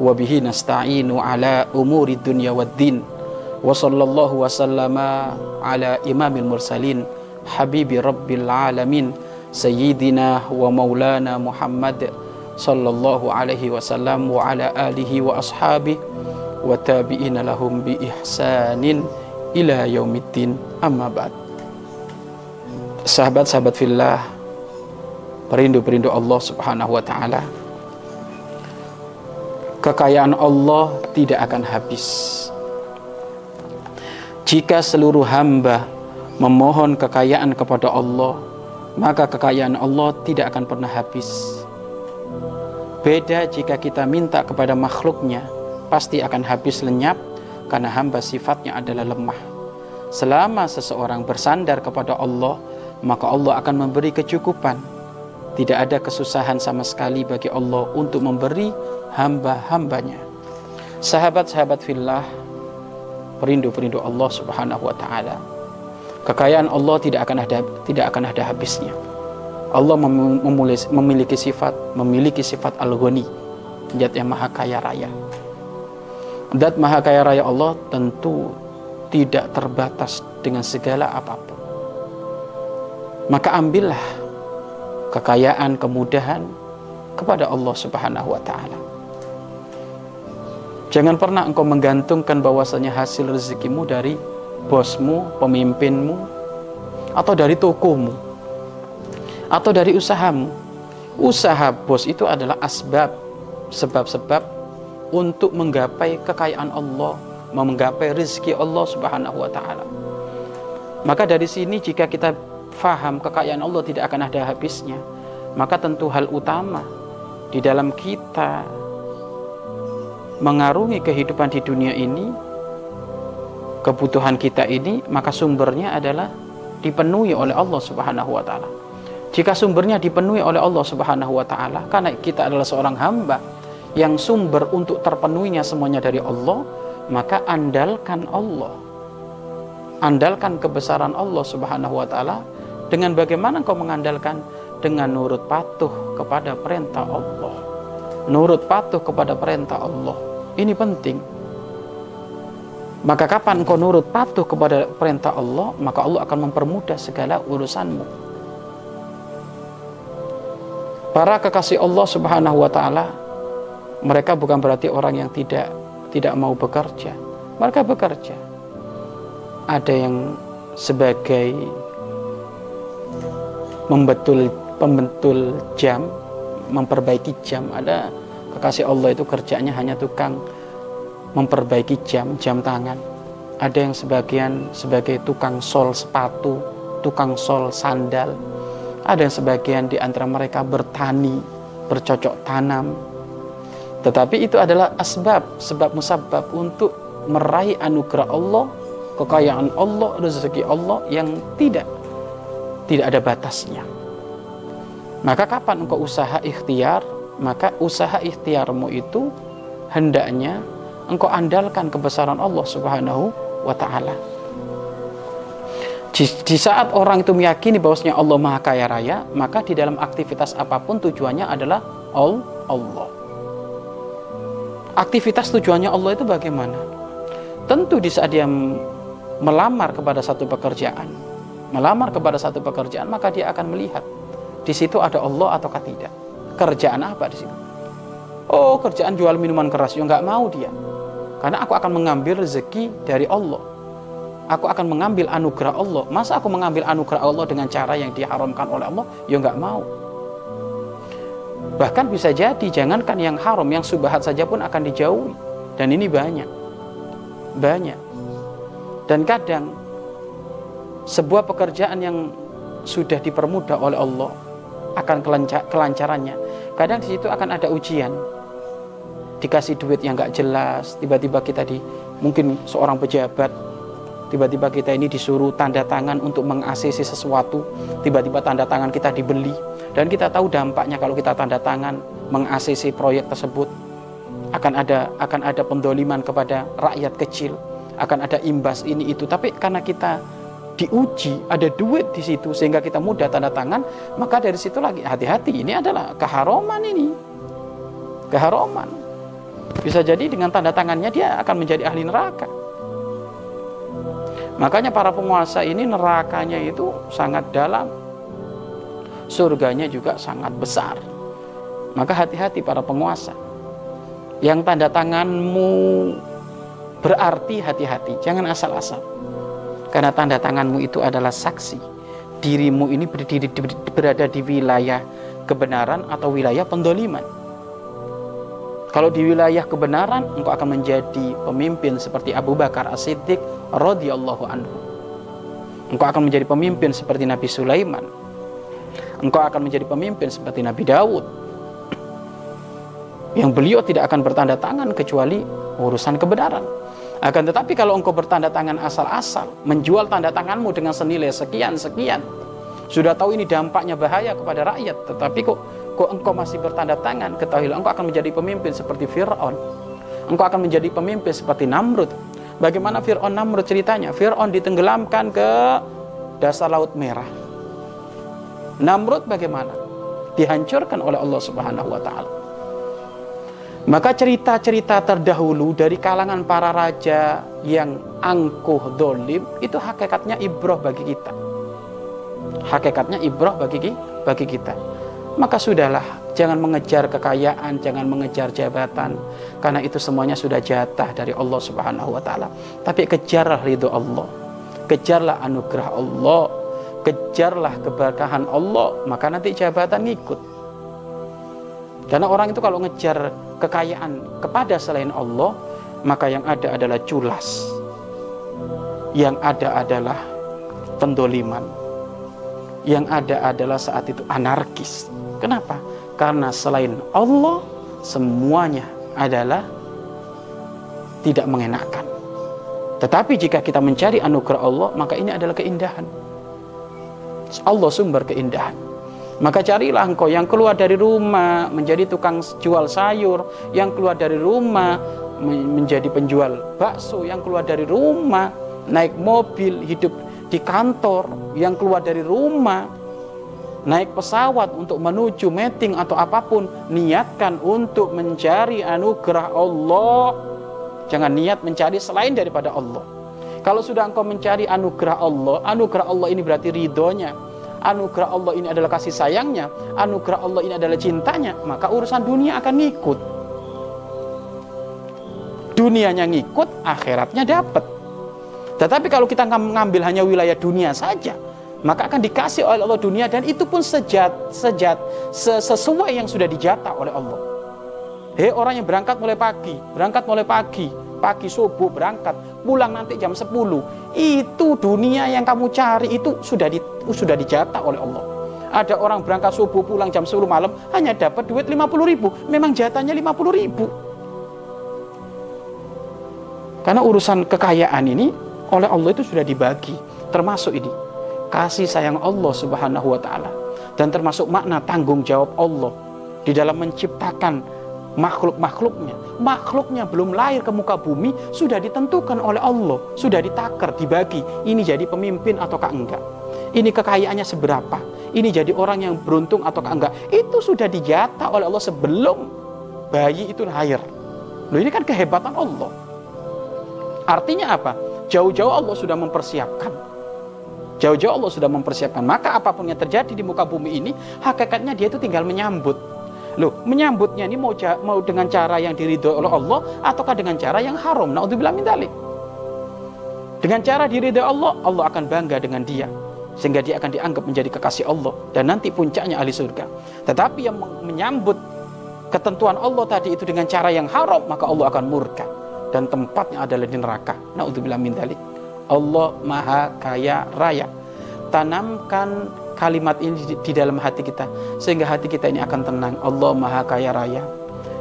وبه نستعين على أمور الدنيا والدين. وصلى الله وسلم على إمام المرسلين حبيب رب العالمين سيدنا ومولانا محمد صلى الله عليه وسلم وعلى آله وأصحابه وتابعين لهم بإحسان إلى يوم الدين. أما بعد sahabat-sahabat fillah perindu-perindu Allah Subhanahu wa taala. Kekayaan Allah tidak akan habis jika seluruh hamba memohon kekayaan kepada Allah maka kekayaan Allah tidak akan pernah habis beda jika kita minta kepada makhluknya pasti akan habis lenyap karena hamba sifatnya adalah lemah. Selama seseorang bersandar kepada Allah, maka Allah akan memberi kecukupan. Tidak ada kesusahan sama sekali bagi Allah untuk memberi hamba-hambanya. Sahabat-sahabat fillah, perindu-perindu Allah Subhanahu wa taala. Kekayaan Allah tidak akan ada tidak akan ada habisnya. Allah memiliki sifat memiliki sifat al-ghani, zat yang maha kaya raya. Dat maha kaya raya Allah tentu tidak terbatas dengan segala apa pun. Maka ambillah kekayaan, kemudahan kepada Allah Subhanahu wa taala. Jangan pernah engkau menggantungkan bahwasanya hasil rezekimu dari bosmu, pemimpinmu, atau dari tokomu, atau dari usahamu. Usaha bos itu adalah asbab, sebab-sebab untuk menggapai kekayaan Allah, menggapai rezeki Allah Subhanahu wa taala. Maka dari sini jika kita faham kekayaan Allah tidak akan ada habisnya, maka tentu hal utama di dalam kita mengarungi kehidupan di dunia ini, kebutuhan kita ini, maka sumbernya adalah dipenuhi oleh Allah Subhanahu wa taala. Jika sumbernya dipenuhi oleh Allah Subhanahu wa taala, karena kita adalah seorang hamba yang sumber untuk terpenuhinya semuanya dari Allah, maka andalkan Allah. Andalkan kebesaran Allah Subhanahu wa taala dengan bagaimana kau mengandalkan dengan nurut patuh kepada perintah Allah. Nurut patuh kepada perintah Allah. Ini penting. Maka kapan kau nurut patuh kepada perintah Allah, maka Allah akan mempermudah segala urusanmu. Para kekasih Allah Subhanahu wa taala mereka bukan berarti orang yang tidak tidak mau bekerja. Mereka bekerja. Ada yang sebagai membetul pembetul jam, memperbaiki jam. Ada kekasih Allah itu kerjanya hanya tukang memperbaiki jam, jam tangan. Ada yang sebagian sebagai tukang sol sepatu, tukang sol sandal. Ada yang sebagian di antara mereka bertani, bercocok tanam, tetapi itu adalah asbab, sebab musabab untuk meraih anugerah Allah, kekayaan Allah, rezeki Allah yang tidak tidak ada batasnya. Maka kapan engkau usaha ikhtiar, maka usaha ikhtiarmu itu hendaknya engkau andalkan kebesaran Allah Subhanahu wa taala. Di, di saat orang itu meyakini bahwasanya Allah Maha Kaya Raya, maka di dalam aktivitas apa pun tujuannya adalah Allah. Aktivitas tujuannya Allah itu bagaimana? Tentu di saat dia melamar kepada satu pekerjaan, melamar kepada satu pekerjaan, maka dia akan melihat di situ ada Allah ataukah tidak. Kerjaan apa di situ? Oh, kerjaan jual minuman keras, ya nggak mau dia. Karena aku akan mengambil rezeki dari Allah. Aku akan mengambil anugerah Allah. Masa aku mengambil anugerah Allah dengan cara yang diharamkan oleh Allah? Ya nggak mau. Bahkan bisa jadi jangankan yang haram, yang subhat saja pun akan dijauhi. Dan ini banyak. Banyak. Dan kadang sebuah pekerjaan yang sudah dipermudah oleh Allah akan kelancarannya. Kadang di situ akan ada ujian. dikasih duit yang nggak jelas, tiba-tiba kita di mungkin seorang pejabat tiba-tiba kita ini disuruh tanda tangan untuk mengaksesi sesuatu, tiba-tiba tanda tangan kita dibeli dan kita tahu dampaknya kalau kita tanda tangan mengaksesi proyek tersebut akan ada akan ada pendoliman kepada rakyat kecil, akan ada imbas ini itu. Tapi karena kita diuji, ada duit di situ sehingga kita mudah tanda tangan, maka dari situ lagi hati-hati. Ini adalah keharoman ini. Keharoman. Bisa jadi dengan tanda tangannya dia akan menjadi ahli neraka. Makanya para penguasa ini nerakanya itu sangat dalam. Surganya juga sangat besar. Maka hati-hati para penguasa. Yang tanda tanganmu berarti hati-hati, jangan asal-asal. Karena tanda tanganmu itu adalah saksi. Dirimu ini berdiri, berada di wilayah kebenaran atau wilayah pendoliman. Kalau di wilayah kebenaran, engkau akan menjadi pemimpin seperti Abu Bakar As-Siddiq radhiyallahu anhu. Engkau akan menjadi pemimpin seperti Nabi Sulaiman. Engkau akan menjadi pemimpin seperti Nabi Daud. Yang beliau tidak akan bertanda tangan kecuali urusan kebenaran. Akan tetapi kalau engkau bertanda tangan asal-asal, menjual tanda tanganmu dengan senilai sekian-sekian, sudah tahu ini dampaknya bahaya kepada rakyat, tetapi kok kok engkau masih bertanda tangan, ketahuilah engkau akan menjadi pemimpin seperti Fir'aun. Engkau akan menjadi pemimpin seperti Namrud. Bagaimana Fir'aun Namrud ceritanya? Fir'aun ditenggelamkan ke dasar laut merah. Namrud bagaimana? Dihancurkan oleh Allah Subhanahu wa taala. Maka cerita-cerita terdahulu dari kalangan para raja yang angkuh dolim itu hakikatnya ibrah bagi kita. Hakikatnya ibrah bagi bagi kita maka sudahlah jangan mengejar kekayaan, jangan mengejar jabatan karena itu semuanya sudah jatah dari Allah Subhanahu wa taala. Tapi kejarlah ridho Allah. Kejarlah anugerah Allah. Kejarlah keberkahan Allah, maka nanti jabatan ngikut. Karena orang itu kalau ngejar kekayaan kepada selain Allah, maka yang ada adalah culas. Yang ada adalah pendoliman. Yang ada adalah saat itu anarkis Kenapa? Karena selain Allah semuanya adalah tidak mengenakan. Tetapi jika kita mencari anugerah Allah, maka ini adalah keindahan. Allah sumber keindahan. Maka carilah engkau yang keluar dari rumah menjadi tukang jual sayur, yang keluar dari rumah menjadi penjual bakso, yang keluar dari rumah naik mobil, hidup di kantor, yang keluar dari rumah naik pesawat untuk menuju meeting atau apa pun, niatkan untuk mencari anugerah Allah. Jangan niat mencari selain daripada Allah. Kalau sudah engkau mencari anugerah Allah, anugerah Allah ini berarti ridhonya. Anugerah Allah ini adalah kasih sayangnya. Anugerah Allah ini adalah cintanya. Maka urusan dunia akan ngikut. Dunianya ngikut, akhiratnya dapat. Tetapi kalau kita ngambil hanya wilayah dunia saja, maka akan dikasih oleh Allah dunia dan itu pun sejat sejat sesuai yang sudah dijatah oleh Allah. Hei orang yang berangkat mulai pagi, berangkat mulai pagi, pagi subuh berangkat, pulang nanti jam 10. Itu dunia yang kamu cari itu sudah di, sudah dijatah oleh Allah. Ada orang berangkat subuh pulang jam 10 malam hanya dapat duit 50 ribu. Memang jatahnya 50 ribu. Karena urusan kekayaan ini oleh Allah itu sudah dibagi. Termasuk ini kasih sayang Allah Subhanahu wa taala dan termasuk makna tanggung jawab Allah di dalam menciptakan makhluk-makhluknya. Makhluknya belum lahir ke muka bumi sudah ditentukan oleh Allah, sudah ditakar, dibagi. Ini jadi pemimpin ataukah enggak? Ini kekayaannya seberapa? Ini jadi orang yang beruntung ataukah enggak? Itu sudah dijatah oleh Allah sebelum bayi itu lahir. Loh ini kan kehebatan Allah. Artinya apa? Jauh-jauh Allah sudah mempersiapkan Jauh-jauh Allah sudah mempersiapkan. Maka apa pun yang terjadi di muka bumi ini, hakikatnya dia itu tinggal menyambut. Loh, menyambutnya ini mau, mau dengan cara yang diridhoi oleh Allah ataukah dengan cara yang haram? Naudzubillah min dalik. Dengan cara diridhoi Allah, Allah akan bangga dengan dia sehingga dia akan dianggap menjadi kekasih Allah dan nanti puncaknya ahli surga. Tetapi yang menyambut ketentuan Allah tadi itu dengan cara yang haram, maka Allah akan murka dan tempatnya adalah di neraka. Naudzubillah min dalik. Allah Maha Kaya Raya. Tanamkan kalimat ini di, dalam hati kita sehingga hati kita ini akan tenang. Allah Maha Kaya Raya.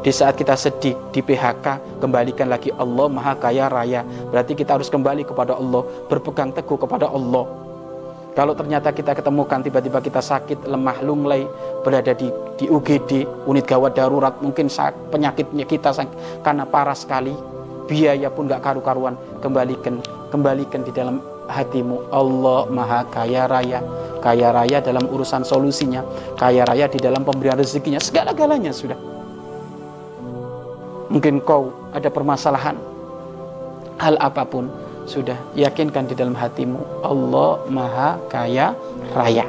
Di saat kita sedih, di PHK, kembalikan lagi Allah Maha Kaya Raya. Berarti kita harus kembali kepada Allah, berpegang teguh kepada Allah. Kalau ternyata kita ketemukan tiba-tiba kita sakit, lemah, lunglai, berada di, di UGD, unit gawat darurat, mungkin penyakitnya kita karena parah sekali, biaya pun gak karu-karuan, kembalikan, kembalikan di dalam hatimu. Allah Maha Kaya Raya, kaya raya dalam urusan solusinya, kaya raya di dalam pemberian rezekinya, segala-galanya sudah. Mungkin kau ada permasalahan, hal apa pun, sudah yakinkan di dalam hatimu Allah Maha Kaya Raya.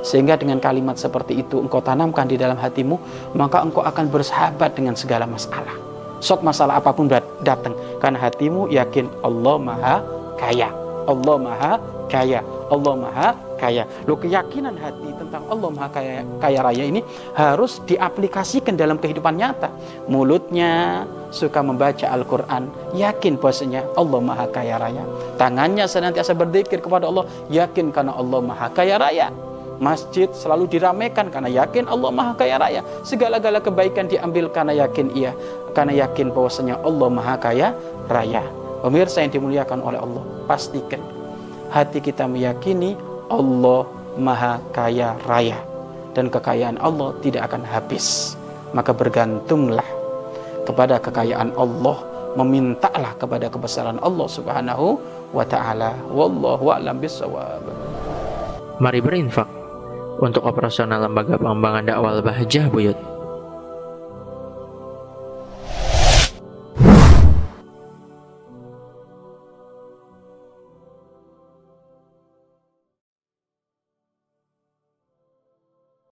Sehingga dengan kalimat seperti itu engkau tanamkan di dalam hatimu, maka engkau akan bersahabat dengan segala masalah. Sok masalah apa pun datang, karena hatimu yakin Allah Maha Kaya. Allah Maha Kaya. Allah Maha Kaya. Lo keyakinan hati tentang Allah Maha Kaya, Kaya Raya ini harus diaplikasikan dalam kehidupan nyata. Mulutnya suka membaca Al-Quran, yakin bahwasanya Allah Maha Kaya Raya. Tangannya senantiasa berzikir kepada Allah, yakin karena Allah Maha Kaya Raya. Masjid selalu diramaikan karena yakin Allah Maha Kaya Raya. Segala-gala kebaikan diambil karena yakin ia, karena yakin bahwasanya Allah Maha Kaya Raya. Pemirsa yang dimuliakan oleh Allah, pastikan hati kita meyakini Allah Maha Kaya Raya dan kekayaan Allah tidak akan habis. Maka bergantunglah kepada kekayaan Allah, memintalah kepada kebesaran Allah Subhanahu wa taala. Wallahu a'lam bissawab. Mari berinfak untuk operasional lembaga pengembangan dakwah Bahjah Buyut.